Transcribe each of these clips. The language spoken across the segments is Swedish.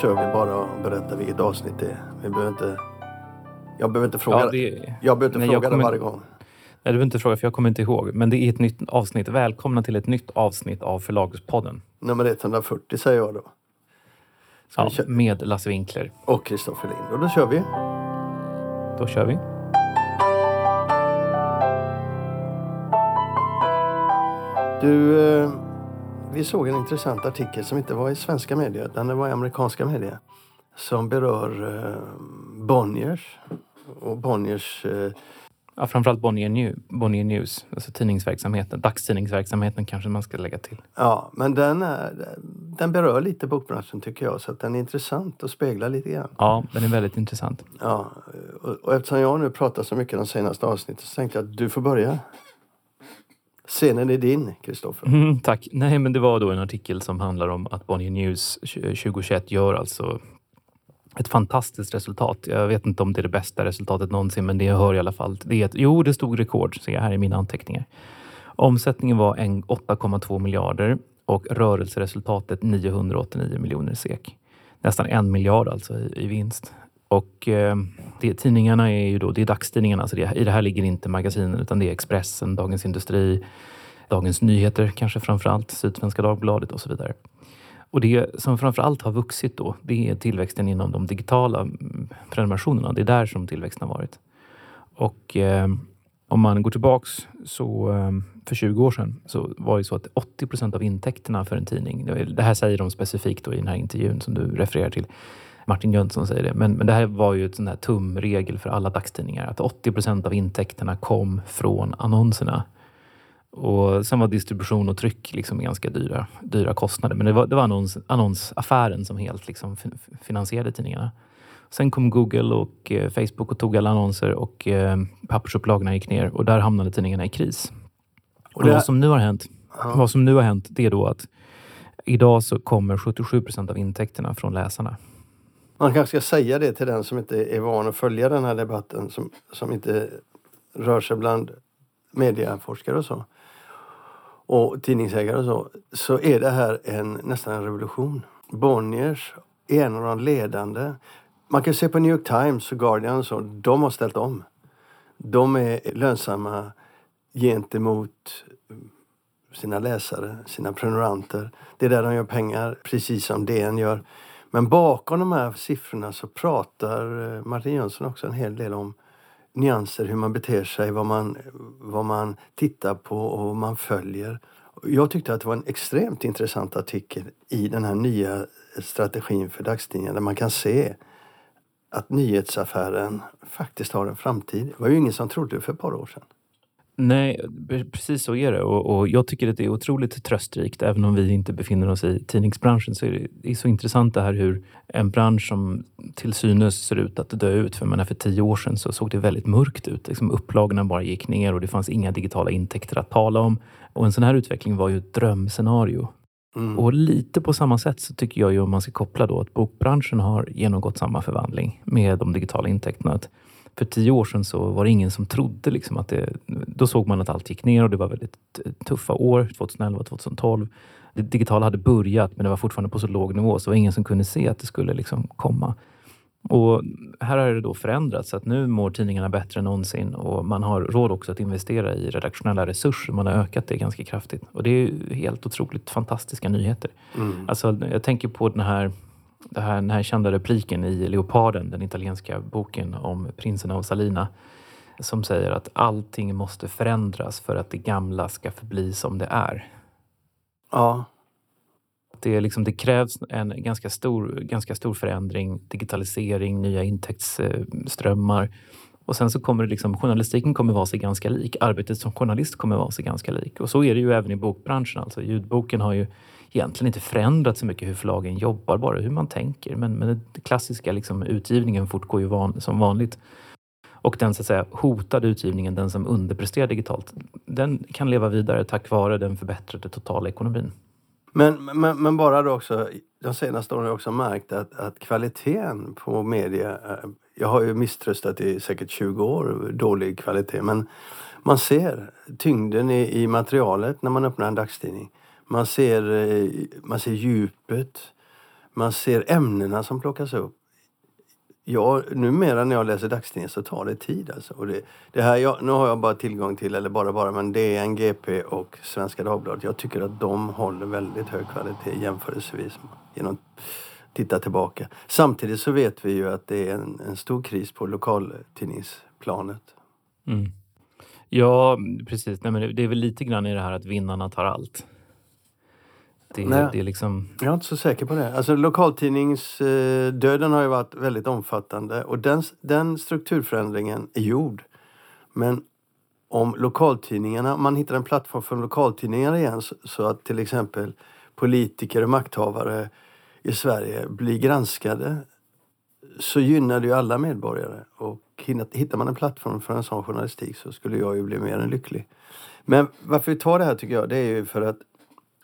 kör vi bara och berättar vilket avsnitt det är. Vi behöver inte... Jag behöver inte fråga, Ja, det- jag behöver inte Nej, fråga jag det kommer- varje gång. Nej, du behöver inte fråga för jag kommer inte ihåg. Men det är ett nytt avsnitt. Välkomna till ett nytt avsnitt av Förlagspodden. Nummer 140 säger jag då. Ska Ja, med Lasse Winkler. Och Kristoffer Lind. Och då kör vi. Då kör vi. Du, eh, vi såg en intressant artikel som inte var i svenska medier utan det var i amerikanska medier. Som berör eh, Bonniers. Och Bonniers eh, Ja, framförallt Bonnier, New, Bonnier News, alltså tidningsverksamheten. Dagstidningsverksamheten kanske man ska lägga till. Ja, men den, är, den berör lite bokbranschen tycker jag. Så att den är intressant och speglar lite grann. Ja, den är väldigt intressant. Ja, och, och eftersom jag nu pratar så mycket de senaste avsnitten så tänkte jag att du får börja. Scenen är din, Kristoffer. Mm, tack. Nej, men det var då en artikel som handlar om att Bonnier News 2021 gör alltså ett fantastiskt resultat. Jag vet inte om det är det bästa resultatet någonsin, men det jag hör i alla fall. Det är ett, jo, det stod rekord, ser jag här i mina anteckningar. Omsättningen var 8,2 miljarder och rörelseresultatet 989 miljoner SEK. Nästan en miljard alltså i, i vinst. Och eh, det, tidningarna är ju då, det är dagstidningarna, så det, i det här ligger inte magasinen utan det är Expressen, Dagens Industri, Dagens Nyheter kanske framförallt, Sydsvenska Dagbladet och så vidare. Och det som framförallt har vuxit då, det är tillväxten inom de digitala mm, prenumerationerna. Det är där som tillväxten har varit. Och eh, om man går tillbaks så eh, för 20 år sedan så var det så att 80 procent av intäkterna för en tidning, det det här säger de specifikt då i den här intervjun som du refererar till, Martin Jönsson säger det, men, men det här var ju ett sån här tumregel för alla dagstidningar, att 80 procent av intäkterna kom från annonserna. Och sen var distribution och tryck liksom ganska dyra, dyra kostnader. Men det var, det var annons, annonsaffären som helt liksom fin- finansierade tidningarna. Sen kom Google och eh, Facebook och tog alla annonser och eh, pappersupplagorna gick ner och där hamnade tidningarna i kris. Och Och det- vad som nu har hänt, vad som nu har hänt det är då att idag så kommer 77 procent av intäkterna från läsarna. Man kanske ska säga det till den som inte är van att följa den här debatten, som, som inte rör sig bland mediaforskare och så. Och tidningsägare och så. Så är det här en, nästan en revolution. Bonniers är en av de ledande. Man kan se på New York Times och Guardian och så. De har ställt om. De är lönsamma gentemot sina läsare, sina prenumeranter. Det är där de gör pengar, precis som DN gör. Men bakom de här siffrorna så pratar eh, Martin Jönsson också en hel del om nyanser, hur man beter sig, vad man, vad man tittar på och vad man följer. Jag tyckte att det var en extremt intressant artikel i den här nya strategin för dagstidningar där man kan se att nyhetsaffären faktiskt har en framtid. Det var ju ingen som trodde för ett par år sedan. Nej, precis så är det. Och, och jag tycker att det är otroligt tröstrikt. Även om vi inte befinner oss i tidningsbranschen så är det, det är så intressant det här hur en bransch som till synes ser ut att dö ut. För, menar, för tio år sedan så såg det väldigt mörkt ut. Liksom upplagorna bara gick ner och det fanns inga digitala intäkter att tala om. Och en sån här utveckling var ju ett drömscenario. Mm. Och lite på samma sätt så tycker jag ju om man ska koppla då att bokbranschen har genomgått samma förvandling med de digitala intäkterna. Att för tio år sedan så var det ingen som trodde liksom att det... Då såg man att allt gick ner och det var väldigt tuffa år, 2011 2012. Det digitala hade börjat men det var fortfarande på så låg nivå så det var ingen som kunde se att det skulle liksom komma. Och här har det då förändrats så att nu mår tidningarna bättre än någonsin och man har råd också att investera i redaktionella resurser. Man har ökat det ganska kraftigt och det är helt otroligt fantastiska nyheter. Mm. Alltså, jag tänker på den här, det här, den här kända repliken i Leoparden, den italienska boken om prinsen av Salina som säger att allting måste förändras för att det gamla ska förbli som det är. Ja, Det, är liksom, det krävs en ganska stor, ganska stor förändring, digitalisering, nya intäktsströmmar. Och sen så kommer det liksom, journalistiken kommer vara sig ganska lik. Arbetet som journalist kommer vara sig ganska lik. Och så är det ju även i bokbranschen. Alltså, ljudboken har ju egentligen inte förändrat så mycket hur förlagen jobbar, bara hur man tänker. Men, men den klassiska liksom, utgivningen fortgår ju van, som vanligt. Och den så att säga, hotade utgivningen, den som underpresterar digitalt, den kan leva vidare tack vare den förbättrade totala ekonomin. Men, men, men bara då också, de senaste åren har jag också märkt att, att kvaliteten på media, eh, jag har ju misströstat i säkert 20 år, dålig kvalitet, men man ser tyngden i, i materialet när man öppnar en dagstidning. Man ser, eh, man ser djupet, Man ser ämnena som plockas upp. Jag, numera när jag läser dagstidningar så tar det tid alltså. Och det, det här, jag, nu har jag bara tillgång till, eller bara bara, men DN, GP och Svenska Dagbladet. Jag tycker att de håller väldigt hög kvalitet jämförelsevis genom att titta tillbaka. Samtidigt så vet vi ju att det är en, en stor kris på lokaltidningsplanet. Mm. Ja, precis. Nej, men det är väl lite grann i det här att vinnarna tar allt. Det, Nej. det är liksom... Jag är inte så säker på det. Alltså lokaltidningsdöden har ju varit väldigt omfattande och den, den strukturförändringen är gjord. Men om lokaltidningarna, man hittar en plattform för lokaltidningar igen så, så att till exempel politiker och makthavare i Sverige blir granskade så gynnar det ju alla medborgare. Och hittar man en plattform för en sån journalistik så skulle jag ju bli mer än lycklig. Men varför vi tar det här tycker jag, det är ju för att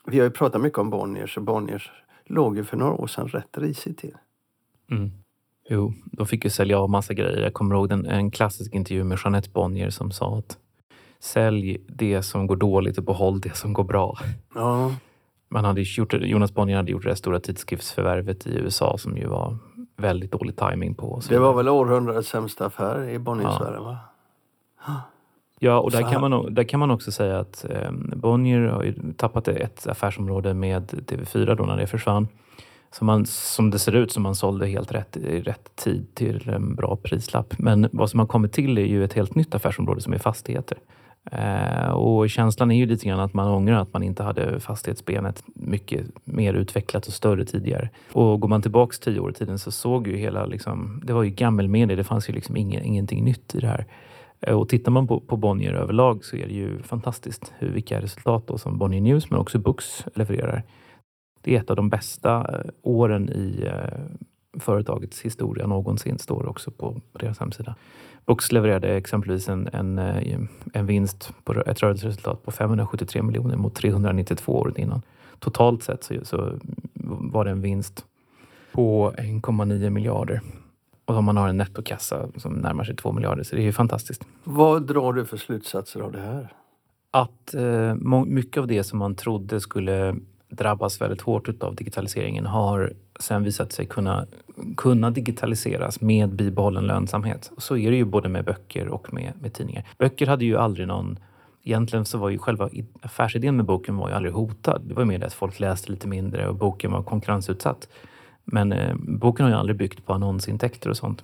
vi har ju pratat mycket om Bonniers och Bonniers låg ju för några år sedan rätt risigt till. Mm. Jo, de fick ju sälja av massa grejer. Jag kommer ihåg den, en klassisk intervju med Jeanette Bonnier som sa att sälj det som går dåligt och behåll det som går bra. Ja. Man hade gjort, Jonas Bonnier hade gjort det stora tidskriftsförvärvet i USA som ju var väldigt dålig timing på. Det var väl århundradets sämsta affär i Bonniersfären ja. va? Ja, och där kan, man, där kan man också säga att eh, Bonnier har ju tappat ett affärsområde med TV4 då när det försvann. Så man, som det ser ut som man sålde helt rätt i rätt tid till en bra prislapp. Men vad som har kommit till är ju ett helt nytt affärsområde som är fastigheter. Eh, och känslan är ju lite grann att man ångrar att man inte hade fastighetsbenet mycket mer utvecklat och större tidigare. Och går man tillbaks tio år i tiden så såg ju hela, liksom, det var ju gammelmedia, det fanns ju liksom ingen, ingenting nytt i det här. Eh, och tittar man på, på Bonnier överlag så är det ju fantastiskt hur, vilka resultat då som Bonnier News men också Books levererar. Det är ett av de bästa eh, åren i eh, företagets historia någonsin, står också på deras hemsida. Books levererade exempelvis en, en, en vinst på ett rörelseresultat på 573 miljoner mot 392 året innan. Totalt sett så, så var det en vinst på 1,9 miljarder och om man har en nettokassa som närmar sig 2 miljarder så det är ju fantastiskt. Vad drar du för slutsatser av det här? Att eh, mycket av det som man trodde skulle drabbas väldigt hårt av digitaliseringen har sen visat sig kunna, kunna digitaliseras med bibehållen lönsamhet. Och så är det ju både med böcker och med, med tidningar. Böcker hade ju aldrig någon Egentligen så var ju själva affärsidén med boken var ju aldrig hotad. Det var mer det att folk läste lite mindre och boken var konkurrensutsatt. Men eh, boken har ju aldrig byggt på annonsintäkter och sånt.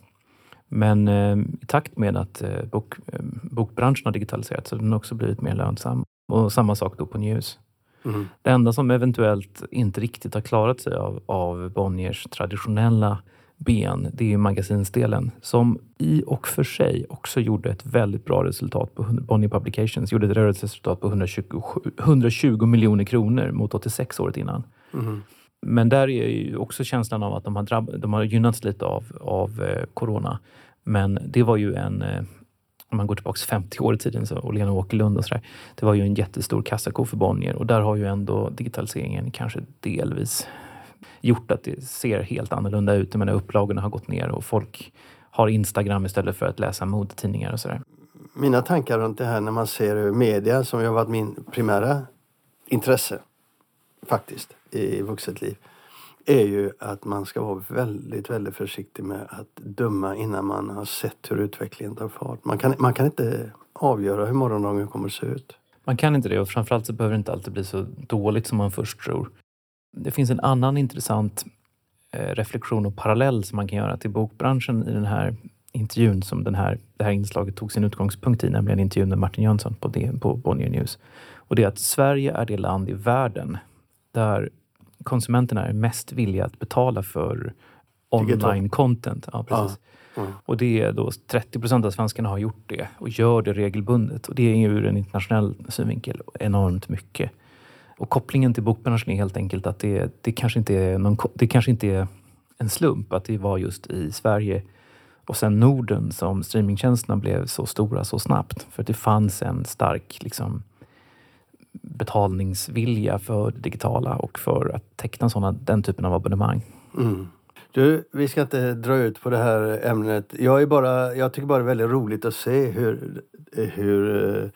Men eh, i takt med att eh, bok, eh, bokbranschen har digitaliserats så har den också blivit mer lönsam. Och samma sak då på News. Mm. Det enda som eventuellt inte riktigt har klarat sig av, av Bonniers traditionella ben, det är magasinsdelen som i och för sig också gjorde ett väldigt bra resultat på Bonnier Publications. Gjorde ett rörelseresultat på 120, 120 miljoner kronor mot 86 året innan. Mm. Men där är ju också känslan av att de har, drabb- de har gynnats lite av, av eh, corona. Men det var ju en, eh, om man går tillbaka 50 år i tiden, så, och Lena Åkerlund och sådär. Det var ju en jättestor kassako för Bonnier och där har ju ändå digitaliseringen kanske delvis gjort att det ser helt annorlunda ut. Jag upplagorna har gått ner och folk har Instagram istället för att läsa modetidningar och sådär. Mina tankar runt det här när man ser media som ju har varit min primära intresse faktiskt i vuxet liv är ju att man ska vara väldigt, väldigt försiktig med att döma innan man har sett hur utvecklingen tar fart. Man kan, man kan inte avgöra hur morgondagen kommer att se ut. Man kan inte det och framförallt så behöver det inte alltid bli så dåligt som man först tror. Det finns en annan intressant eh, reflektion och parallell som man kan göra till bokbranschen i den här intervjun som den här, det här inslaget tog sin utgångspunkt i, nämligen intervjun med Martin Jönsson på, på Bonnier News. Och det är att Sverige är det land i världen där konsumenterna är mest villiga att betala för online content. Ja, precis. Ja. Mm. Och det är då 30 procent av svenskarna har gjort det och gör det regelbundet. Och det är ur en internationell synvinkel enormt mycket. Och kopplingen till bokbranschen är helt enkelt att det, det, kanske inte är någon, det kanske inte är en slump att det var just i Sverige och sen Norden som streamingtjänsterna blev så stora så snabbt. För att det fanns en stark liksom, betalningsvilja för det digitala och för att teckna såna, den typen av abonnemang. Mm. Du, vi ska inte dra ut på det här ämnet. Jag, är bara, jag tycker bara det är väldigt roligt att se hur, hur uh,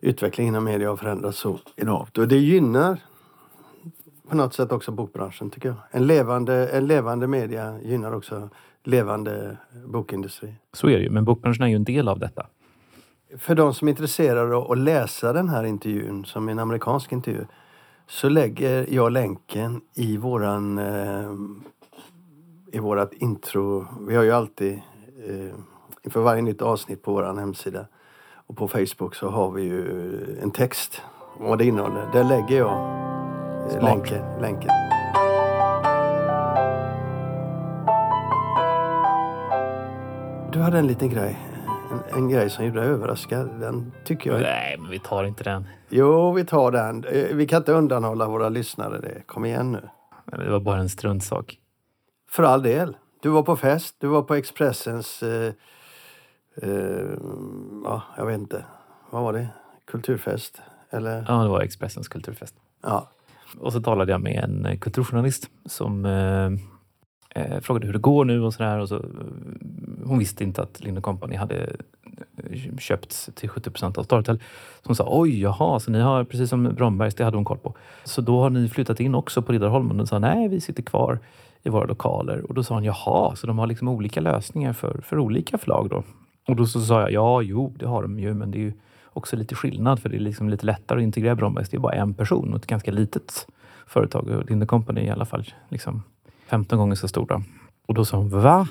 utvecklingen inom media har förändrats så enormt. Och det gynnar på något sätt också bokbranschen tycker jag. En levande, en levande media gynnar också levande bokindustri. Så är det ju, men bokbranschen är ju en del av detta. För de som är intresserade av att läsa den här intervjun, som är en amerikansk intervju, så lägger jag länken i våran eh, i vårat intro. Vi har ju alltid eh, inför varje nytt avsnitt på vår hemsida och på Facebook så har vi ju en text om vad det innehåller. Där lägger jag eh, länken, länken. Du hade en liten grej. En, grej som gjorde dig överraskad. Den tycker jag... Nej, men vi tar inte den. Jo, vi tar den. Eh, Vi kan inte undanhålla våra lyssnare det. Kom igen nu. Det var bara en struntsak. För all del. Du var på fest. Du var på Expressens... Eh, eh, ja, jag vet inte. Vad var det? Kulturfest? Eller? Ja, det var Expressens kulturfest. Ja. Och så talade jag med en kulturjournalist som eh, eh, frågade hur det går nu och sådär. Och så, hon visste inte att Lind Company hade eh, köpts till 70 procent av Storytel. Så hon sa oj, jaha, så ni har precis som Brombergs, det hade hon koll på. Så då har ni flyttat in också på Riddarholmen? Och sa nej, vi sitter kvar i våra lokaler. Och då sa hon jaha, så de har liksom olika lösningar för, för olika förlag då? Och då så sa jag ja, jo, det har de ju, men det är ju också lite skillnad för det är liksom lite lättare att integrera Brombergs. Det är bara en person och ett ganska litet företag. Och Lind Company är i alla fall liksom 15 gånger så stora. Och då sa hon va?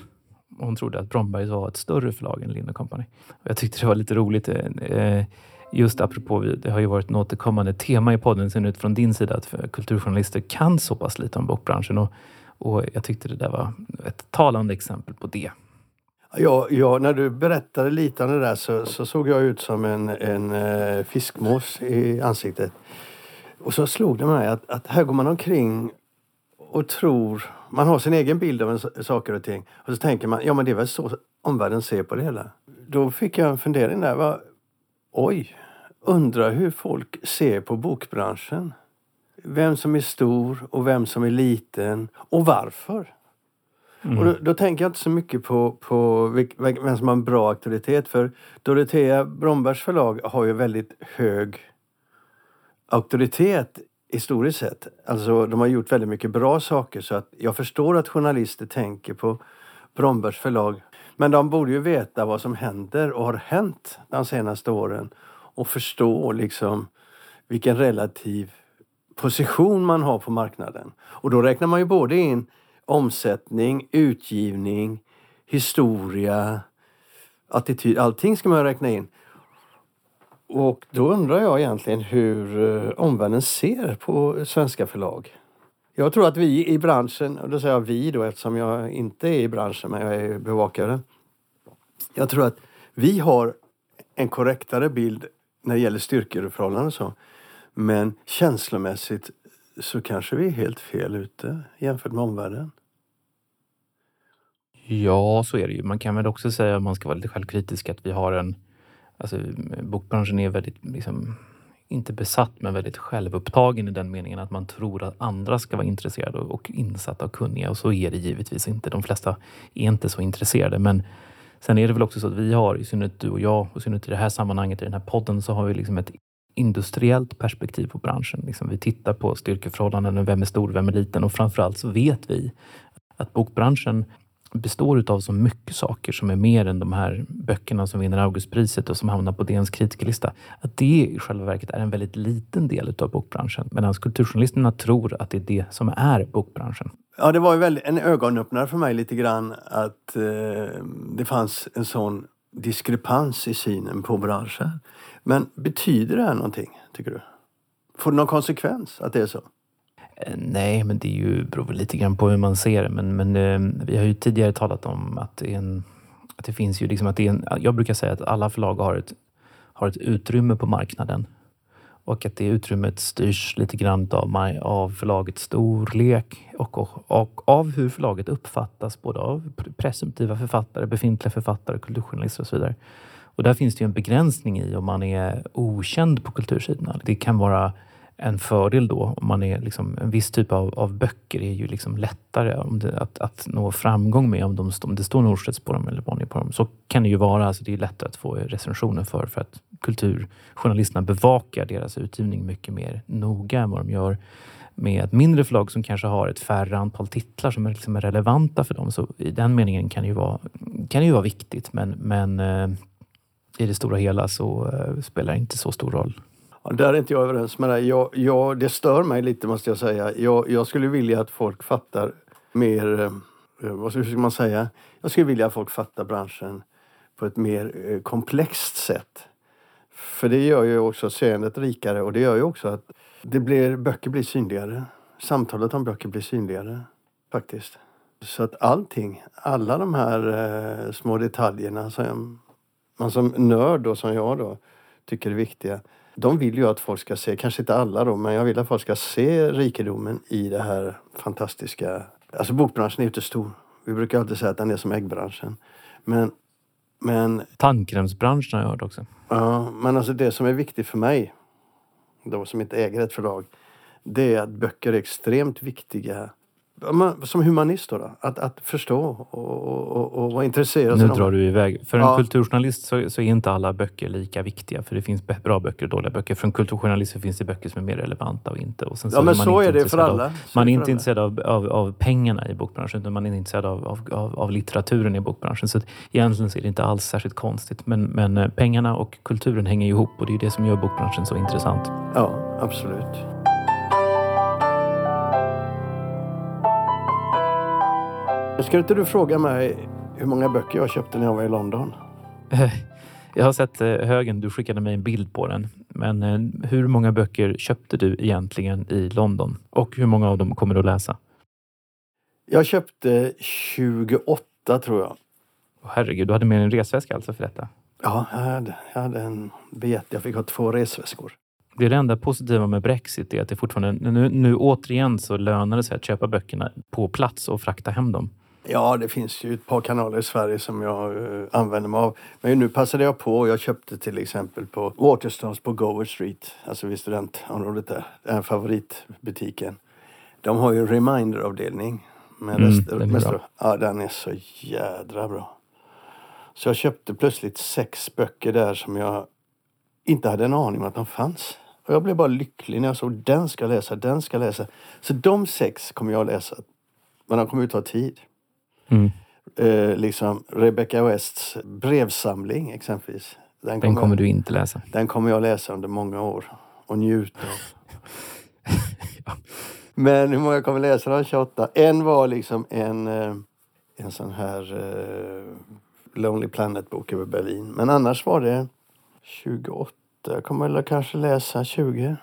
Och hon trodde att Brombergs var ett större förlag än Lind Company. Och jag tyckte det var lite roligt. eh, eh Just apropå, det har ju varit ett återkommande tema i podden sen ut från din sida att kulturjournalister kan så pass lite om bokbranschen. Och, och jag tyckte det där var ett talande exempel på det. Ja, ja, när du berättade lite om det där så, så såg jag ut som en, en eh, fiskmås i ansiktet. Och så slog det mig att, att här går man omkring och tror... Man har sin egen bild av en, saker och ting. Och så tänker man, ja men det är väl så omvärlden ser på det hela. Då fick jag en fundering där. Va? Oj, undrar hur folk ser på bokbranschen. Vem som är stor och vem som är liten och varför. Och då, då tänker jag inte så mycket på, på vem som har en bra auktoritet. För Dorotea Brombergs förlag har ju väldigt hög auktoritet historiskt sett. Alltså de har gjort väldigt mycket bra saker så att jag förstår att journalister tänker på Brombergs förlag. Men de borde ju veta vad som händer och har hänt de senaste åren och förstå liksom vilken relativ position man har på marknaden. Och då räknar man ju både in omsättning, utgivning, historia, attityd. Allting ska man räkna in. Och då undrar jag egentligen hur eh, omvärlden ser på svenska förlag. Jag tror att vi i branschen, och då säger jag vi då eftersom jag inte är i branschen men jag är bevakare. Jag tror att vi har en korrektare bild när det gäller styrkeförhållanden och så. Men känslomässigt så kanske vi är helt fel ute jämfört med omvärlden. Ja, så är det ju. Man kan väl också säga, om man ska vara lite självkritisk, att vi har en... Alltså, bokbranschen är väldigt, liksom, inte besatt, men väldigt självupptagen i den meningen att man tror att andra ska vara intresserade och, och insatta och kunniga. Och så är det givetvis inte. De flesta är inte så intresserade. Men sen är det väl också så att vi har, i synnerhet du och jag, och i synnerhet i det här sammanhanget, i den här podden, så har vi liksom ett industriellt perspektiv på branschen. Liksom vi tittar på styrkeförhållanden, vem är stor, vem är liten och framförallt så vet vi att bokbranschen består utav så mycket saker som är mer än de här böckerna som vinner Augustpriset och som hamnar på DNs kritikerlista. Att det i själva verket är en väldigt liten del utav bokbranschen. Medan kulturjournalisterna tror att det är det som är bokbranschen. Ja, det var ju en ögonöppnare för mig lite grann att eh, det fanns en sån diskrepans i synen på branschen. Men betyder det här någonting, tycker du? Får det någon konsekvens att det är så? Eh, nej, men det är ju, beror väl lite grann på hur man ser det. Men, men eh, vi har ju tidigare talat om att det, är en, att det finns ju liksom att det är en, jag brukar säga att alla förlag har ett, har ett utrymme på marknaden. Och att det utrymmet styrs lite grann av, av förlagets storlek och, och, och av hur förlaget uppfattas både av presumtiva författare, befintliga författare, kulturjournalister och så vidare. Och där finns det ju en begränsning i om man är okänd på kultursidorna. Det kan vara en fördel då. Om man är liksom, en viss typ av, av böcker är ju liksom lättare om det, att, att nå framgång med om, de, om det står Norstedts på dem eller Bonnier på dem. Så kan det ju vara. Alltså det är lättare att få recensioner för, för att kulturjournalisterna bevakar deras utgivning mycket mer noga än vad de gör med ett mindre förlag som kanske har ett färre antal titlar som är, liksom relevanta för dem. Så i den meningen kan det ju vara, kan det ju vara viktigt, men, men eh, i det stora hela så eh, spelar det inte så stor roll. Där är inte jag överens med dig. Eh, jag, jag, det stör mig lite måste jag säga. Jag, jag skulle vilja att folk fattar mer, eh, eh, vad ska man säga? Jag skulle vilja att folk fattar branschen på ett mer komplext sätt. För det gör ju också seendet rikare och det gör ju också att det blir, böcker blir synligare. Samtalet om böcker blir synligare, faktiskt. Så att allting, alla de här eh, små detaljerna som man som nörd då, som jag då, tycker är viktiga. De vill ju att folk ska se, kanske inte alla då, men jag vill att folk ska se rikedomen i det här fantastiska. Alltså bokbranschen är ju inte stor. Vi brukar alltid säga att den är som äggbranschen. Men, men... Tandkrämsbranschen har jag hört också. Ja, men alltså det som är viktigt för mig, då som inte äger ett förlag, det är att böcker är extremt viktiga som humanist då, då, att, att förstå och, och, och vara intresserad. Nu drar du iväg. För en ja. kulturjournalist så, så, är inte alla böcker lika viktiga. För det finns bra böcker och dåliga böcker. För en kulturjournalist finns det böcker som är mer relevanta och inte. Och sen så ja, men så är det för alla. Av, man är inte intresserad av, av, av, pengarna i bokbranschen, utan man är intresserad av, av, av, litteraturen i bokbranschen. Så egentligen så är det inte alls särskilt konstigt. Men, men eh, pengarna och kulturen hänger ihop och det är det som gör bokbranschen så intressant. Ja, absolut. Ska inte du fråga mig hur många böcker jag köpte när jag var i London? Jag har sett eh, högen, du skickade mig en bild på den. Men eh, hur många böcker köpte du egentligen i London? Och hur många av dem kommer du att läsa? Jag köpte 28 tror jag. herregud, du hade med en resväska alltså för detta? Ja, jag hade, jag hade en biljett. Jag fick ha två resväskor. Det är det enda positiva med Brexit är att det fortfarande, nu, nu återigen så lönar det sig att köpa böckerna på plats och frakta hem dem. Ja, det finns ju ett par kanaler i Sverige som jag uh, använder mig av. Men nu passade jag på. Jag köpte till exempel på Waterstones på Gower Street, alltså vid studentområdet där, den favoritbutiken. De har ju en reminder-avdelning. Med mm, rester, den, är rester, ja, den är så jädra bra. Så jag köpte plötsligt sex böcker där som jag inte hade en aning om att de fanns. Och jag blev bara lycklig när jag såg den ska läsa, den ska läsa. Så de sex kommer jag att läsa. Men de kommer att ta tid. Mm. Eh, liksom Rebecca Wests brevsamling exempelvis. Den kommer, den kommer du inte läsa? Den kommer jag läsa under många år och njuta av. ja. Men hur många kommer läsa de 28? En var liksom en, eh, en sån här uh, Lonely Planet-bok över Berlin. Men annars var det 28. Jag kommer väl kanske läsa 20.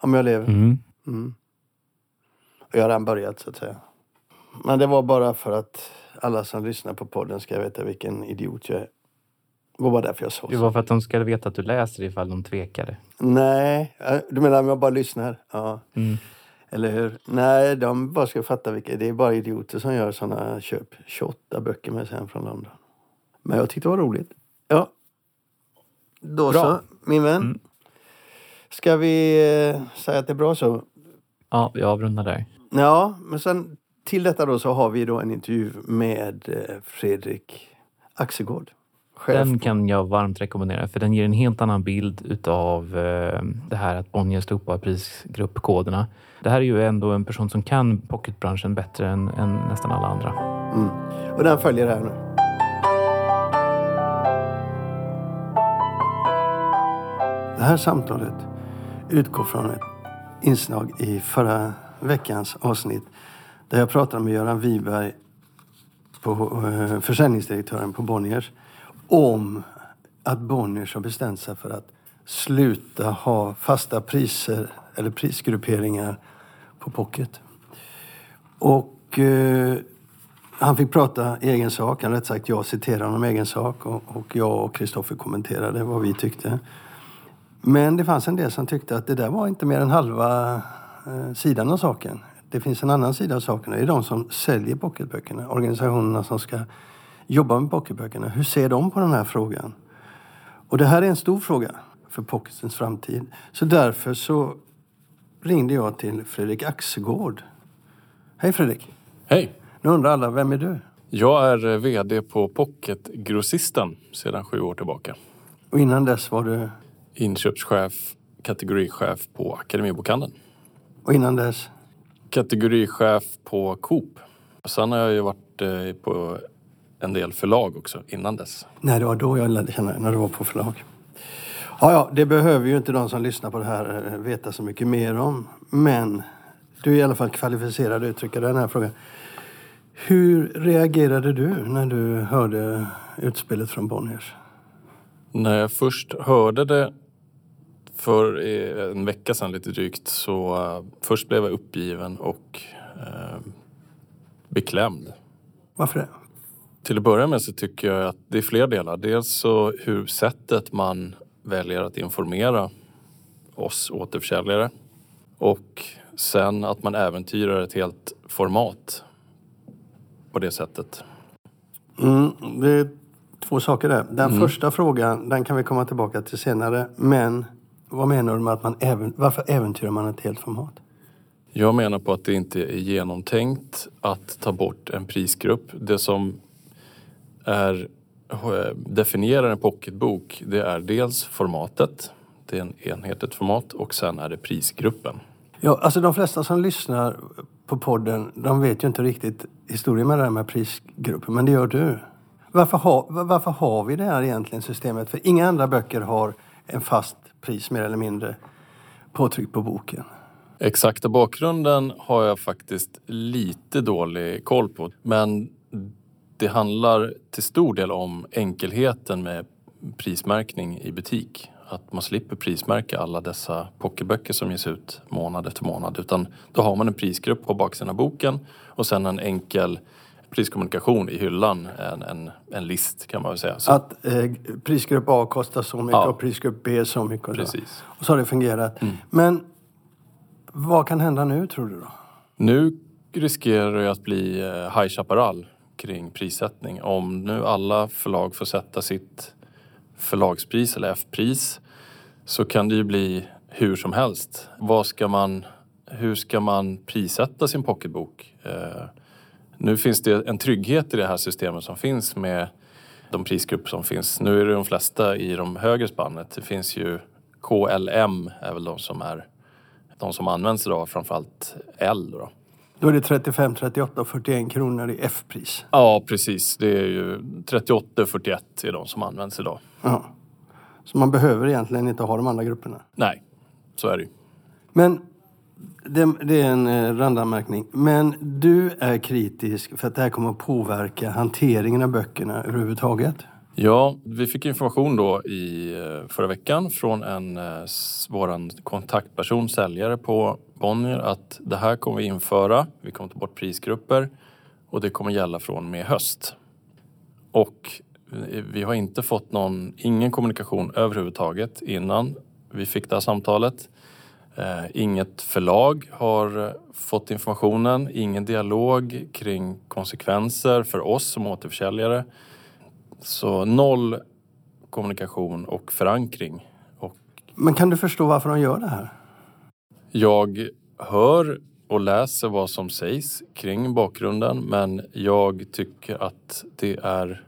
Om jag lever. Mm. Mm. Och jag har redan börjat så att säga. Men det var bara för att alla som lyssnar på podden ska veta vilken idiot jag är. Det var bara därför jag sa så. Det var för att de ska veta att du läser ifall de tvekade? Nej, du menar om jag bara lyssnar? Ja. Mm. Eller hur? Nej, de bara ska fatta vilka. Det är bara idioter som gör sådana köp. 28 böcker med sen från London. Men jag tyckte det var roligt. Ja. Då bra. så, min vän. Mm. Ska vi eh, säga att det är bra så? Ja, vi avrundar där. Ja, men sen till detta då så har vi då en intervju med eh, Fredrik Axegård. Den kan jag varmt rekommendera för den ger en helt annan bild utav eh, det här att Bonnier slopar prisgruppkoderna. Det här är ju ändå en person som kan pocketbranschen bättre än, än nästan alla andra. Mm. Och den följer här nu. Det här samtalet utgår från ett inslag i förra veckans avsnitt där jag pratade med Göran Wiberg, på, eh, försäljningsdirektören på Bonniers, om att Bonniers har bestämt sig för att sluta ha fasta priser eller prisgrupperingar på pocket. Och eh, han fick prata egen sak, eller rätt sagt jag citerade honom egen sak och, och jag och Kristoffer kommenterade vad vi tyckte. Men det fanns en del som tyckte att det där var inte mer än halva eh, sidan av saken det finns en annan sida av saken. Det är de som säljer pocketböckerna. Organisationerna som ska jobba med pocketböckerna. Hur ser de på den här frågan? Och det här är en stor fråga för pocketens framtid. Så därför så ringde jag till Fredrik Axegård. Hej Fredrik! Hej! Nu undrar alla, vem är du? Jag är eh, VD på Pocket-grossisten sedan sju år tillbaka. Och innan dess var du? Inköpschef, kategorichef på Akademibokhandeln. Och innan dess? Kategorichef på Coop. Sen har jag ju varit eh, på en del förlag också innan dess. Nej, det var då jag lärde känna när du var på förlag. Ja, ja, det behöver ju inte de som lyssnar på det här eh, veta så mycket mer om. Men du är i alla fall kvalificerad att uttrycka den här frågan. Hur reagerade du när du hörde utspelet från Bonniers? När jag först hörde det för eh, en vecka sedan lite drygt så uh, först blev jag uppgiven och uh, beklämd. Varför det? Till att börja med så tycker jag att det är flera delar. Dels så hur sättet man väljer att informera oss återförsäljare och sen att man äventyrar ett helt format på det sättet. Mm, det är två saker där. Den mm. första frågan den kan vi komma tillbaka till senare. Men vad menar du med att man även, varför äventyrar man ett helt format? Jag menar på att det inte är genomtänkt att ta bort en prisgrupp. Det som är, definierar en pocketbok det är dels formatet, det är en enhetligt format och sen är det prisgruppen. Ja, alltså de flesta som lyssnar på podden, de vet ju inte riktigt historien med det här med prisgrupper, men det gör du. Varför, ha, varför har vi det här egentligen systemet? För inga andra böcker har en fast pris mer eller mindre påtryckt på boken. Exakta bakgrunden har jag faktiskt lite dålig koll på. Men det handlar till stor del om enkelheten med prismärkning i butik. Att man slipper prismärka alla dessa pocketböcker som ges ut månad efter månad. Utan då har man en prisgrupp på baksidan av boken och sen en enkel priskommunikation i hyllan, en, en, en list kan man väl säga. Så. Att eh, prisgrupp A kostar så mycket ja. och prisgrupp B så mycket. Och Precis. Och så har det fungerat. Mm. Men vad kan hända nu tror du då? Nu riskerar det att bli eh, High Chaparral kring prissättning. Om nu alla förlag får sätta sitt förlagspris eller F-pris så kan det ju bli hur som helst. Vad ska man, hur ska man prissätta sin pocketbok? Eh, nu finns det en trygghet i det här systemet som finns med de prisgrupper som finns. Nu är det de flesta i de högre spannet. Det finns ju KLM är väl de som är de som används idag, framförallt L. Då. Då är det 35, 38 och 41 kronor i F-pris. Ja, precis. Det är ju 38 och 41 är de som används idag. Ja. Så man behöver egentligen inte ha de andra grupperna? Nej, så är det ju. Men det, det, är en eh, randanmärkning. Men du är kritisk för att det här kommer att påverka hanteringen av böckerna överhuvudtaget? Ja, vi fick information då i eh, förra veckan från en eh, vår kontaktperson, säljare på Bonnier att det här kommer vi införa. Vi kommer ta bort prisgrupper och det kommer gälla från och med höst. Och vi har inte fått någon, ingen kommunikation överhuvudtaget innan vi fick det här samtalet. Eh, inget förlag har fått informationen, ingen dialog kring konsekvenser för oss som återförsäljare. Så noll kommunikation och förankring. Och Men kan du förstå varför de gör det här? Jag hör och läser vad som sägs kring bakgrunden men jag tycker att det är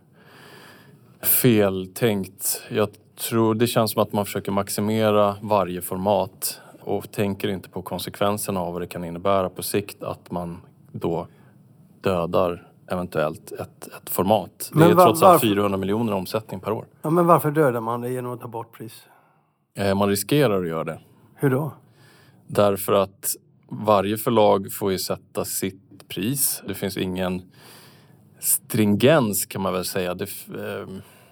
feltänkt. Jag tror det känns som att man försöker maximera varje format och tänker inte på konsekvenserna av vad det kan innebära på sikt att man då dödar eventuellt ett, ett format. Det är var, trots allt 400 miljoner omsättning per år. Ja, men varför dödar man det genom att ta bort pris? Eh, man riskerar att göra det. Hur då? Därför att varje förlag får ju sätta sitt pris. Det finns ingen stringens kan man väl säga. Det, eh,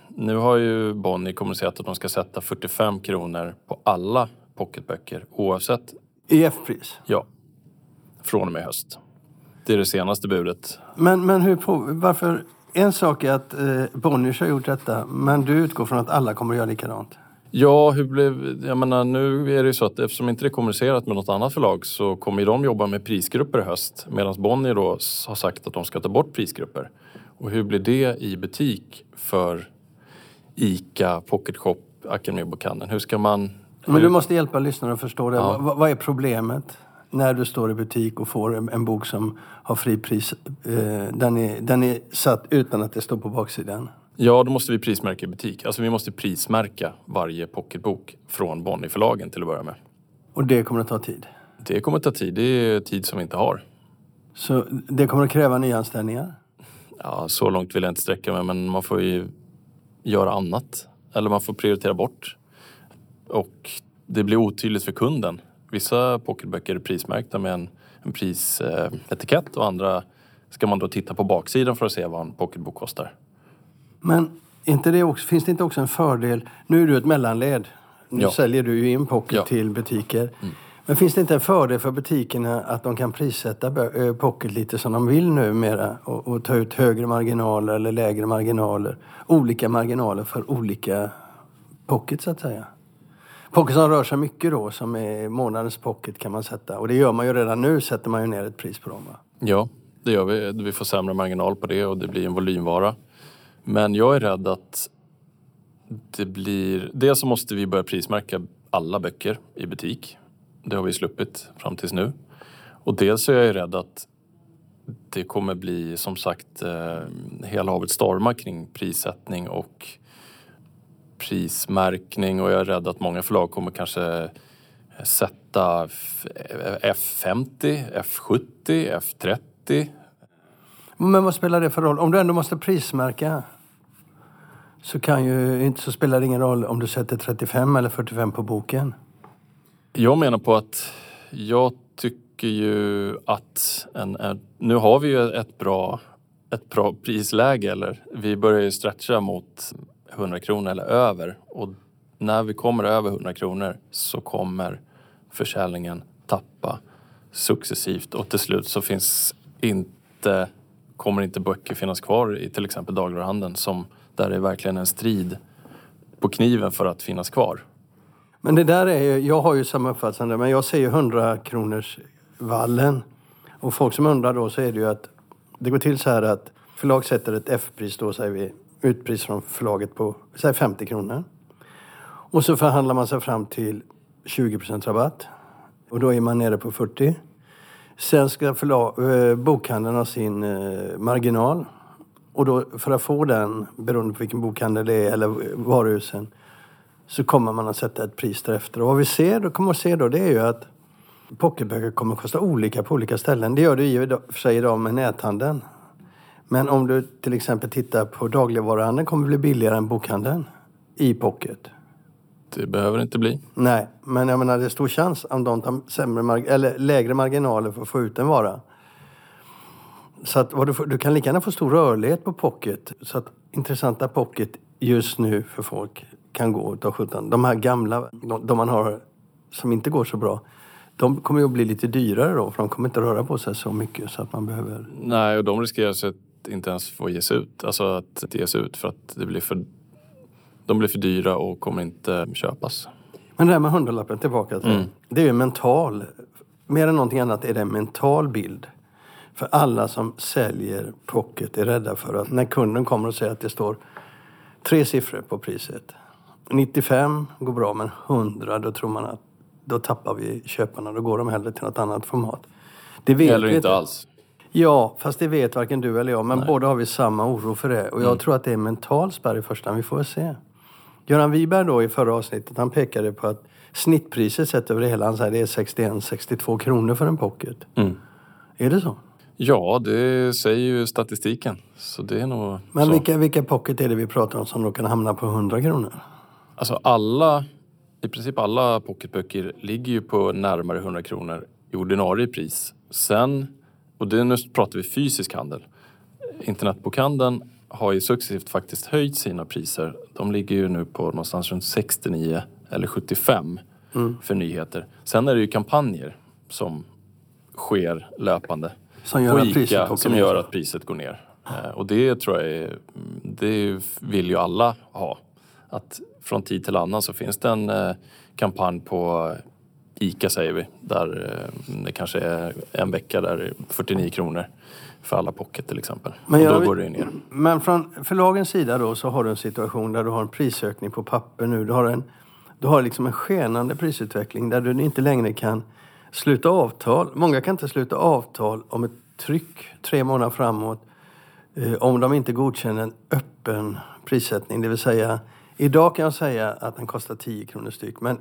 nu har ju Bonnier kommunicerat att de ska sätta 45 kronor på alla pocketböcker oavsett. EF-pris? Ja. Från och med höst. Det är det senaste budet. Men, men hur på, varför? En sak är att eh, Bonniers har gjort detta, men du utgår från att alla kommer att göra likadant? Ja, hur blev, jag menar, nu är det ju så att eftersom inte det är kommunicerat med något annat förlag så kommer de jobba med prisgrupper i höst medan Bonnier då har sagt att de ska ta bort prisgrupper. Och hur blir det i butik för ICA, Pocket Shop, Akademibokhandeln? Hur ska man Men du måste hjälpa lyssnarna att förstå det. Ja. Vad, vad är problemet när du står i butik och får en, en bok som har fripris? Eh, den, är, den är satt utan att det står på baksidan. Ja, då måste vi prismärka i butik. Alltså vi måste prismärka varje pocketbok från Bonnierförlagen till att börja med. Och det kommer att ta tid. Det kommer att ta tid. Det är tid som vi inte har. Så det kommer att kräva nyanställningar. Ja, så långt vill jag inte sträcka mig, men man får ju göra annat. Eller man får prioritera bort. Och det blir otydligt för kunden. Vissa pocketböcker är prismärkta med en, en prisetikett och andra ska man då titta på baksidan för att se vad en pocketbok kostar. Men inte det också, finns det inte också en fördel? Nu är du ett mellanled. Nu Ja. säljer du ju in pocket Ja. till butiker. Men finns det inte en fördel för butikerna att de kan prissätta pocket lite som de vill numera och, och ta ut högre marginaler eller lägre marginaler? Olika marginaler för olika pocket så att säga. Pocket som rör sig mycket då, som är månadens pocket kan man sätta. Och det gör man ju redan nu, sätter man ju ner ett pris på dem. Va? Ja, det gör vi. Vi får sämre marginal på det och det blir en volymvara. Men jag är rädd att det blir... Dels så måste vi börja prismärka alla böcker i butik. Det har vi sluppit fram tills nu. Och dels så är jag rädd att det kommer bli som sagt eh, hela havet stormar kring prissättning och prismärkning och jag är rädd att många förlag kommer kanske sätta F50, F70, F30. Men vad spelar det för roll? Om du ändå måste prismärka så, kan ju, inte, så spelar det ingen roll om du sätter 35 eller 45 på boken. Jag menar på att jag tycker ju att en, en, nu har vi ju ett bra, ett bra prisläge eller vi börjar ju stretcha mot 100 kronor eller över och när vi kommer över 100 kronor så kommer försäljningen tappa successivt och till slut så finns inte, kommer inte böcker finnas kvar i till exempel dagligvaruhandeln som där det är verkligen en strid på kniven för att finnas kvar. Men det där är ju, jag har ju samma uppfattning men jag ser ju 100 kronors vallen. Och folk som undrar då så är det ju att det går till så här att förlag sätter ett F-pris då säger vi, utpris från förlaget på säg 50 kronor. Och så förhandlar man sig fram till 20% rabatt. Och då är man nere på 40. Sen ska förla- eh, bokhandeln ha sin eh, marginal. Och då, för att få den, beroende på vilken bokhandel det är, eller varuhusen, så kommer man att sätta ett pris därefter. Och vad vi ser, då kommer att se då, det är ju att pocketböcker kommer att kosta olika på olika ställen. Det gör det ju i och för sig idag med näthandeln. Men om du till exempel tittar på dagligvaruhandeln kommer det bli billigare än bokhandeln i pocket. Det behöver inte bli. Nej, men jag menar det är stor chans om de tar sämre marg- eller lägre marginaler för att få ut en vara. Så att du, får, du kan lika gärna få stor rörlighet på pocket. Så att intressanta pocket just nu för folk kan gå utav sjutton. De här gamla, de, de man har som inte går så bra. De kommer ju att bli lite dyrare då för de kommer inte röra på sig så mycket så att man behöver... Nej, och de riskerar att inte ens få ges ut. Alltså att inte ges ut för att det blir för, de blir för dyra och kommer inte köpas. Men det här med hundralappen tillbaka till. Mm. Det är ju en mental, mer än någonting annat är det en mental bild. För alla som säljer pocket är rädda för att när kunden kommer och säger att det står tre siffror på priset. 95 går bra men 100 då tror man att då tappar vi köparna. Då går de hellre till något annat format. Det vet Eller inte alls. Ja, fast det vet varken du eller jag. Men båda har vi samma oro för det. Och jag tror att det är en mental spärr i första hand. Vi får se. Göran Wiberg då i förra avsnittet, han pekade på att snittpriset sett över hela, han säger det är 61-62 kronor för en pocket. Mm. Är det så? Ja, det säger ju statistiken. Så det är nog Men så. vilka, vilka pocket är det vi pratar om som då kan hamna på 100 kronor? Alltså alla, i princip alla pocketböcker ligger ju på närmare 100 kronor i ordinarie pris. Sen, och det, nu pratar vi fysisk handel. Internetbokhandeln har ju successivt faktiskt höjt sina priser. De ligger ju nu på någonstans runt 69 eller 75 för nyheter. Sen är det ju kampanjer som sker löpande Som gör på att priset som gör att priset går ner. Eh, Och det tror jag är, det vill ju alla ha. Att från tid till annan så finns det en eh, kampanj på ICA säger vi. Där eh, det kanske är en vecka där det är 49 kronor för alla pocket till exempel. Men och då går det ner. Men från förlagens sida då så har du en situation där du har en prisökning på papper nu. Du har en Du har liksom en skenande prisutveckling där du inte längre kan sluta avtal. Många kan inte sluta avtal om ett tryck tre månader framåt eh, om de inte godkänner en öppen prissättning. Det vill säga, idag kan jag säga att den kostar 10 kronor styck. Men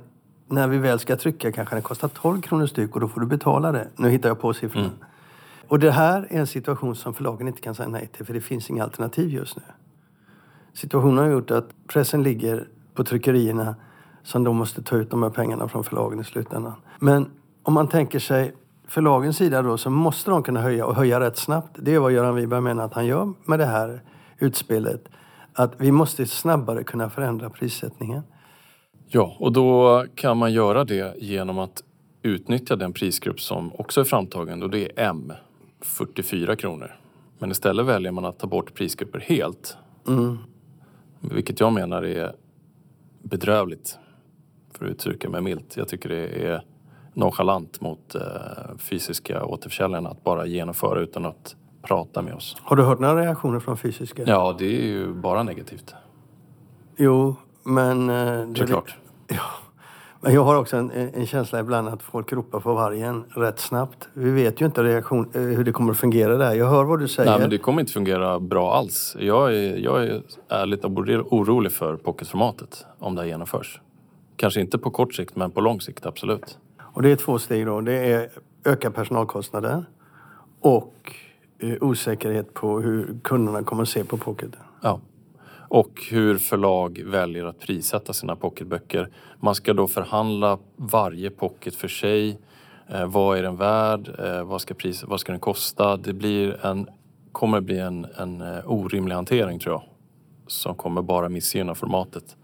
när vi väl ska trycka kanske den kostar 12 kronor styck och då får du betala det. Nu hittar jag på siffrorna. Mm. Och det här är en situation som förlagen inte kan säga nej till för det finns inga alternativ just nu. Situationen har gjort att pressen ligger på tryckerierna som då måste ta ut de här pengarna från förlagen i slutändan. Men om man tänker sig förlagens sida då så måste de kunna höja och höja rätt snabbt. Det är vad Göran Wiberg menar att han gör med det här utspelet. Att vi måste snabbare kunna förändra prissättningen. Ja, och då kan man göra det genom att utnyttja den prisgrupp som också är framtagen och det är M, 44 kronor. Men istället väljer man att ta bort prisgrupper helt. Mm. Vilket jag menar är bedrövligt, för att uttrycka mig milt. Jag tycker det är nonchalant mot eh, fysiska återförsäljarna att bara genomföra utan att prata med oss. Har du hört några reaktioner från fysiska? Ja, det är ju bara negativt. Jo, men... eh, det- Såklart. Ja. Men jag har också en, en känsla ibland att folk ropar på vargen rätt snabbt. Vi vet ju inte reaktion, eh, hur det kommer att fungera där. Jag hör vad du säger. Nej, men det kommer inte fungera bra alls. Jag är, jag är ärligt orolig för pocketformatet om det här genomförs. Kanske inte på kort sikt, men på lång sikt absolut. Och det är två steg då. Det är öka personalkostnader och eh, osäkerhet på hur kunderna kommer att se på pocketen. Ja. Och hur förlag väljer att prissätta sina pocketböcker. Man ska då förhandla varje pocket för sig. Eh, vad är den värd? Eh, vad, ska pris, vad ska den kosta? Det blir en, kommer bli en, en eh, orimlig hantering tror jag. Som kommer bara missgynna formatet.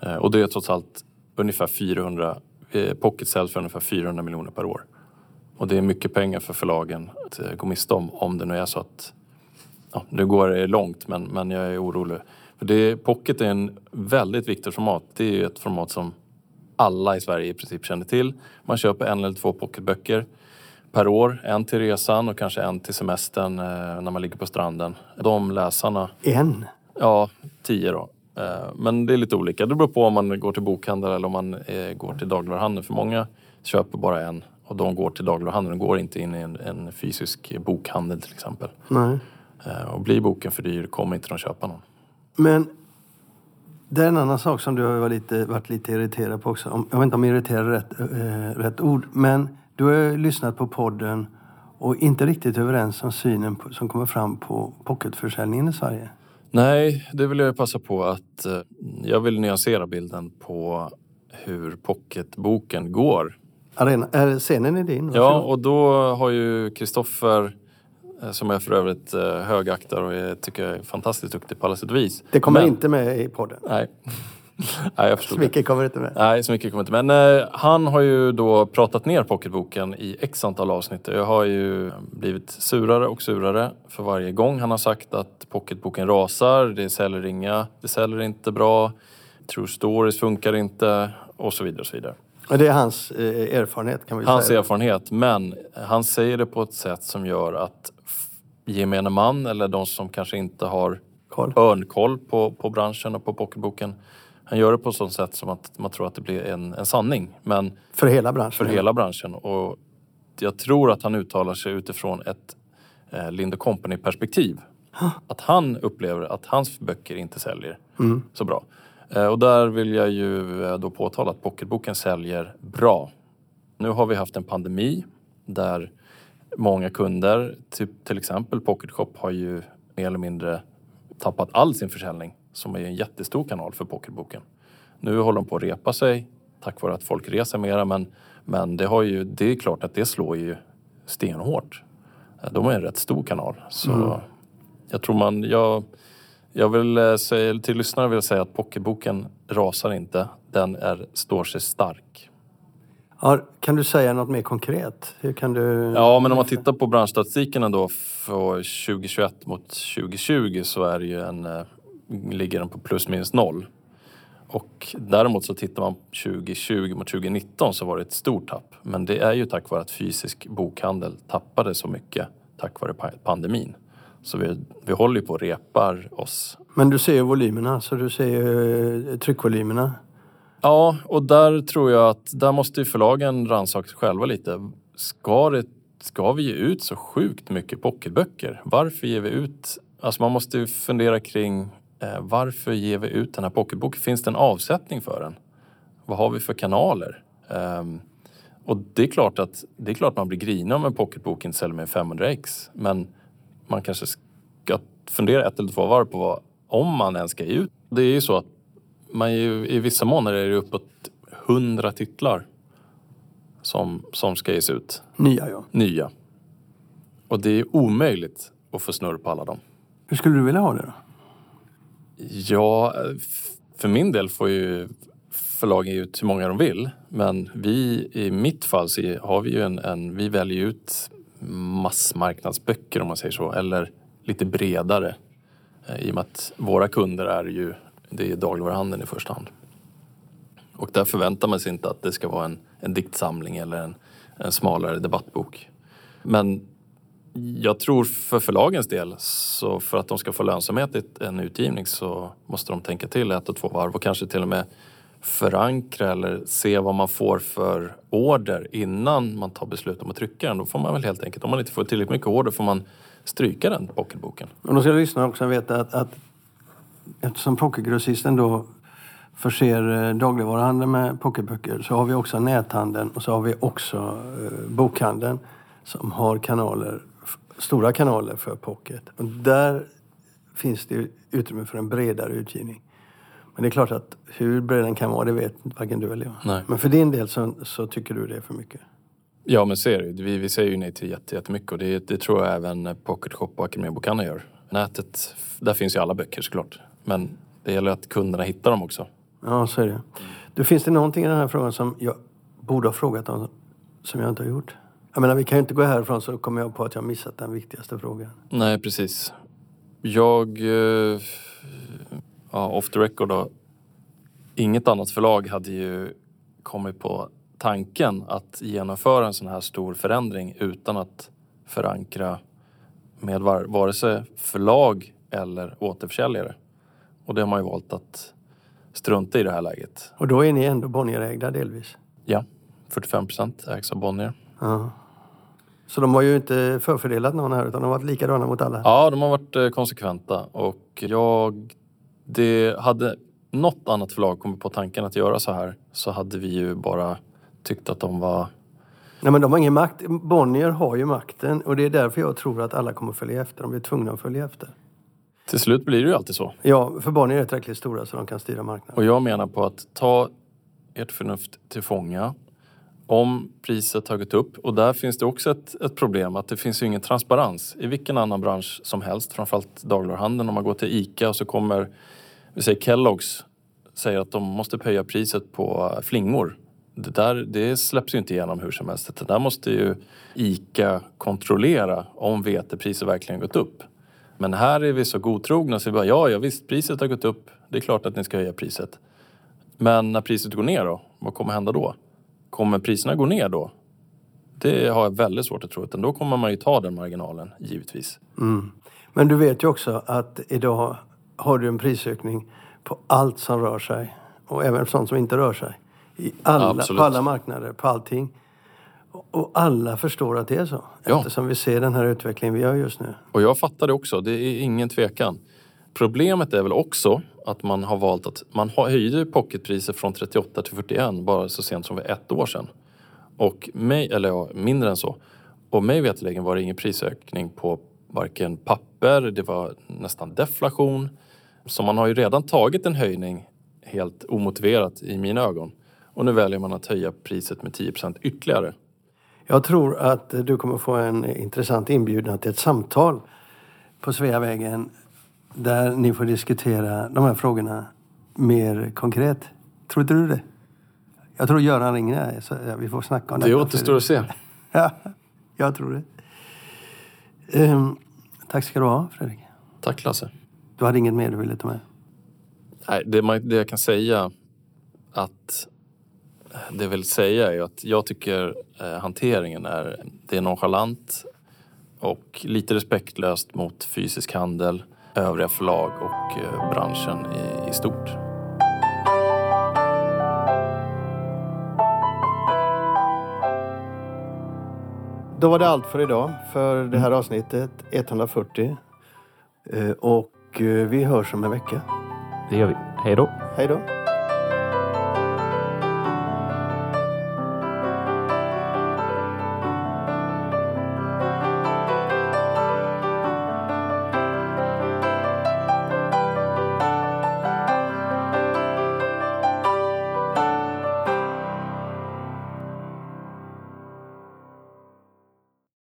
Eh, och det är trots allt ungefär 400, eh, pocket säljs för ungefär 400 miljoner per år. Och det är mycket pengar för förlagen att eh, gå miste om, om det nu är så att ja, nu går det långt men, men jag är orolig. För det, pocket är en väldigt viktig format. Det är ett format som alla i Sverige i princip känner till. Man köper en eller två pocketböcker per år. En till resan och kanske en till semestern eh, när man ligger på stranden. De läsarna, En? ja tio då. Eh, men det är lite olika. Det beror på om man går till bokhandel eller om man eh, går till dagligvaruhandeln. För många köper bara en och de går till dagligvaruhandeln. De går inte in i en, en fysisk bokhandel till exempel. Nej. Och blir boken för dyr kommer inte de köpa någon. Men det är en annan sak som du har varit lite, varit lite irriterad på också. Jag vet inte om irriterad är rätt, eh, rätt ord. Men du har ju lyssnat på podden och inte riktigt överens om synen på, som kommer fram på pocketförsäljningen i Sverige. Nej, det vill jag passa på att eh, jag vill nyansera bilden på hur pocketboken går. Arena, är scenen är din. Ja, varsågod. och då har ju Kristoffer, som jag för övrigt eh, högaktar och jag tycker är fantastiskt duktig på alla sätt och vis. Det kommer Men- inte med i podden. Nej. Nej, jag förstår Så det. mycket kommer inte med. Nej, så mycket kommer inte med. Men eh, han har ju då pratat ner pocketboken i x antal avsnitt. Jag har ju blivit surare och surare för varje gång han har sagt att pocketboken rasar, det säljer inga, det säljer inte bra, true stories funkar inte och så vidare och så vidare. Och det är hans eh, erfarenhet kan vi Hans säga. erfarenhet, men han säger det på ett sätt som gör att gemene man eller de som kanske inte har Koll. örnkoll på, på branschen och på pocketboken. Han gör det på ett sånt sätt som att man tror att det blir en, en sanning. Men För hela branschen. för hela branschen. Och jag tror att han uttalar sig utifrån ett eh, Lind company perspektiv. Att han upplever att hans böcker inte säljer Mm. så bra. Eh, och där vill jag ju eh, då påtala att pocketboken säljer bra. Nu har vi haft en pandemi där många kunder, typ till exempel Pocket Shop, har ju mer eller mindre tappat all sin försäljning som är en jättestor kanal för pocketboken. Nu håller de på att repa sig tack vare att folk reser mera men, men det, har ju, det är klart att det slår ju stenhårt. De är en rätt stor kanal. Så jag tror man, jag, jag vill eh, säga, till lyssnare vill jag säga att pocketboken rasar inte. Den är, står sig stark. Ja, kan du säga något mer konkret? Hur kan du... Ja, men om man tittar på branschstatistiken ändå för 2021 mot 2020 så är ju en, eh, ligger den på plus minus noll. Och däremot så tittar man 2020 mot 2019 så var det ett stort tapp. Men det är ju tack vare att fysisk bokhandel tappade så mycket tack vare pa- pandemin. Så vi, vi håller ju på och repar oss. Men du ser ju volymerna, så du ser ju tryckvolymerna. Ja, och där tror jag att där måste ju förlagen rannsaka sig själva lite. Ska, det, ska vi ge ut så sjukt mycket pocketböcker? Varför ger vi ut... Alltså man måste ju fundera kring eh, varför ger vi ut den här pocketboken? Finns det en avsättning för den? Vad har vi för kanaler? Um, och det är klart att det är klart man blir grinig om en pocketbok inte säljer med 500 ex. Men man kanske ska fundera ett eller två varv på vad, om man ens ska ge ut. Det är ju så att man ju, i vissa månader är det uppåt 100 titlar som, som ska ges ut. Nya ja. Nya. Och det är omöjligt att få snurr på alla dem. Hur skulle du vilja ha det då? Ja, för min del får ju förlagen ge ut hur många de vill. Men vi, i mitt fall, så har vi ju en, en vi väljer ut massmarknadsböcker om man säger så. Eller lite bredare. Eh, I och med att våra kunder är ju det är dagligvaruhandeln i första hand. Och där förväntar man sig inte att det ska vara en, en diktsamling eller en, en smalare debattbok. Men jag tror för förlagens del, så för att de ska få lönsamhet i en utgivning så måste de tänka till ett och två varv och kanske till och med förankra eller se vad man får för order innan man tar beslut om att trycka den. Då får man väl helt enkelt, om man inte får tillräckligt mycket order får man stryka den pocketboken. Och då ska lyssnarna också veta att, att eftersom pocketgrossisten då förser eh, dagligvaruhandeln med pocketböcker så har vi också näthandeln och så har vi också eh, bokhandeln som har kanaler, stora kanaler för pocket. Och där finns det utrymme för en bredare utgivning. Men det är klart att hur bred den kan vara, det vet varken du eller jag. Nej. Men för din del så, så tycker du det är för mycket? Ja, men är det vi, vi säger ju nej till jättemycket och det, det tror jag även Pocket Shop och Akademibokhandeln gör. Nätet, där finns ju alla böcker såklart. Men det gäller att kunderna hittar dem också. Ja, så är det. Du, finns det någonting i den här frågan som jag borde ha frågat om som jag inte har gjort? Jag menar, vi kan ju inte gå härifrån så kommer jag på att jag missat den viktigaste frågan. Nej, precis. Jag... Eh, ja, off the record då. Inget annat förlag hade ju kommit på tanken att genomföra en sån här stor förändring utan att förankra med vare sig förlag eller återförsäljare. Och det har man ju valt att strunta i det här läget. Och då är ni ändå Bonnierägda delvis? Ja, 45 procent ägs av Bonnier. Ja. Så de har ju inte förfördelat någon här utan de har varit likadana mot alla? Ja, de har varit eh, konsekventa och jag... Det hade något annat förlag kommit på tanken att göra så här så hade vi ju bara tyckt att de var... Nej men de har ingen makt. Bonnier har ju makten och det är därför jag tror att alla kommer följa efter. De blir tvungna att följa efter. Till slut blir det ju alltid så. Ja, för Bonnier är tillräckligt stora så de kan styra marknaden. Och jag menar på att ta ert förnuft till fånga. Om priset gått upp och där finns det också ett, ett problem att det finns ju ingen transparens i vilken annan bransch som helst, framförallt dagligvaruhandeln. Om man går till ICA och så kommer, vi säger Kellogg's, säger att de måste höja priset på flingor. Det där det släpps ju inte igenom hur som helst. Det där måste ju ICA kontrollera om vetepriset verkligen gått upp. Men här är vi så godtrogna så vi bara, ja, ja visst, priset har gått upp. Det är klart att ni ska höja priset. Men när priset går ner då? Vad kommer hända då? Kommer priserna gå ner då? Det har jag väldigt svårt att tro. Utan då kommer man ju ta den marginalen, givetvis. Mm. Men du vet ju också att idag har du en prisökning på allt som rör sig. Och även sånt som inte rör sig. I alla, på alla marknader, på allting. Och alla förstår att det är så. Ja. Eftersom vi ser den här utvecklingen vi gör just nu. Och jag fattar det också, det är ingen tvekan. Problemet är väl också att man har valt att... Man höjde pocketpriset från 38 till 41 bara så sent som för ett år sedan. Och mig, eller ja, mindre än så. Och mig veterligen var det ingen prisökning på varken papper, det var nästan deflation. Så man har ju redan tagit en höjning helt omotiverat i mina ögon. Och nu väljer man att höja priset med 10% ytterligare. Jag tror att du kommer få en intressant inbjudan till ett samtal på Sveavägen där ni får diskutera de här frågorna mer konkret. Tror inte du det? Jag tror Göran ringer så vi får snacka om det. Det återstår att se. ja, jag tror det. Um, tack ska du ha, Fredrik. Tack, Lasse. Du hade inget mer du ville ta med? Nej, det, man, det jag kan säga att det vill säga är att jag tycker eh, hanteringen är, det är nonchalant och lite respektlöst mot fysisk handel, övriga förlag och eh, branschen i, i stort. Då var det allt för idag, för det här mm. avsnittet 140. Eh, och vi hörs om en vecka. Det gör vi. Hej då. Hej då.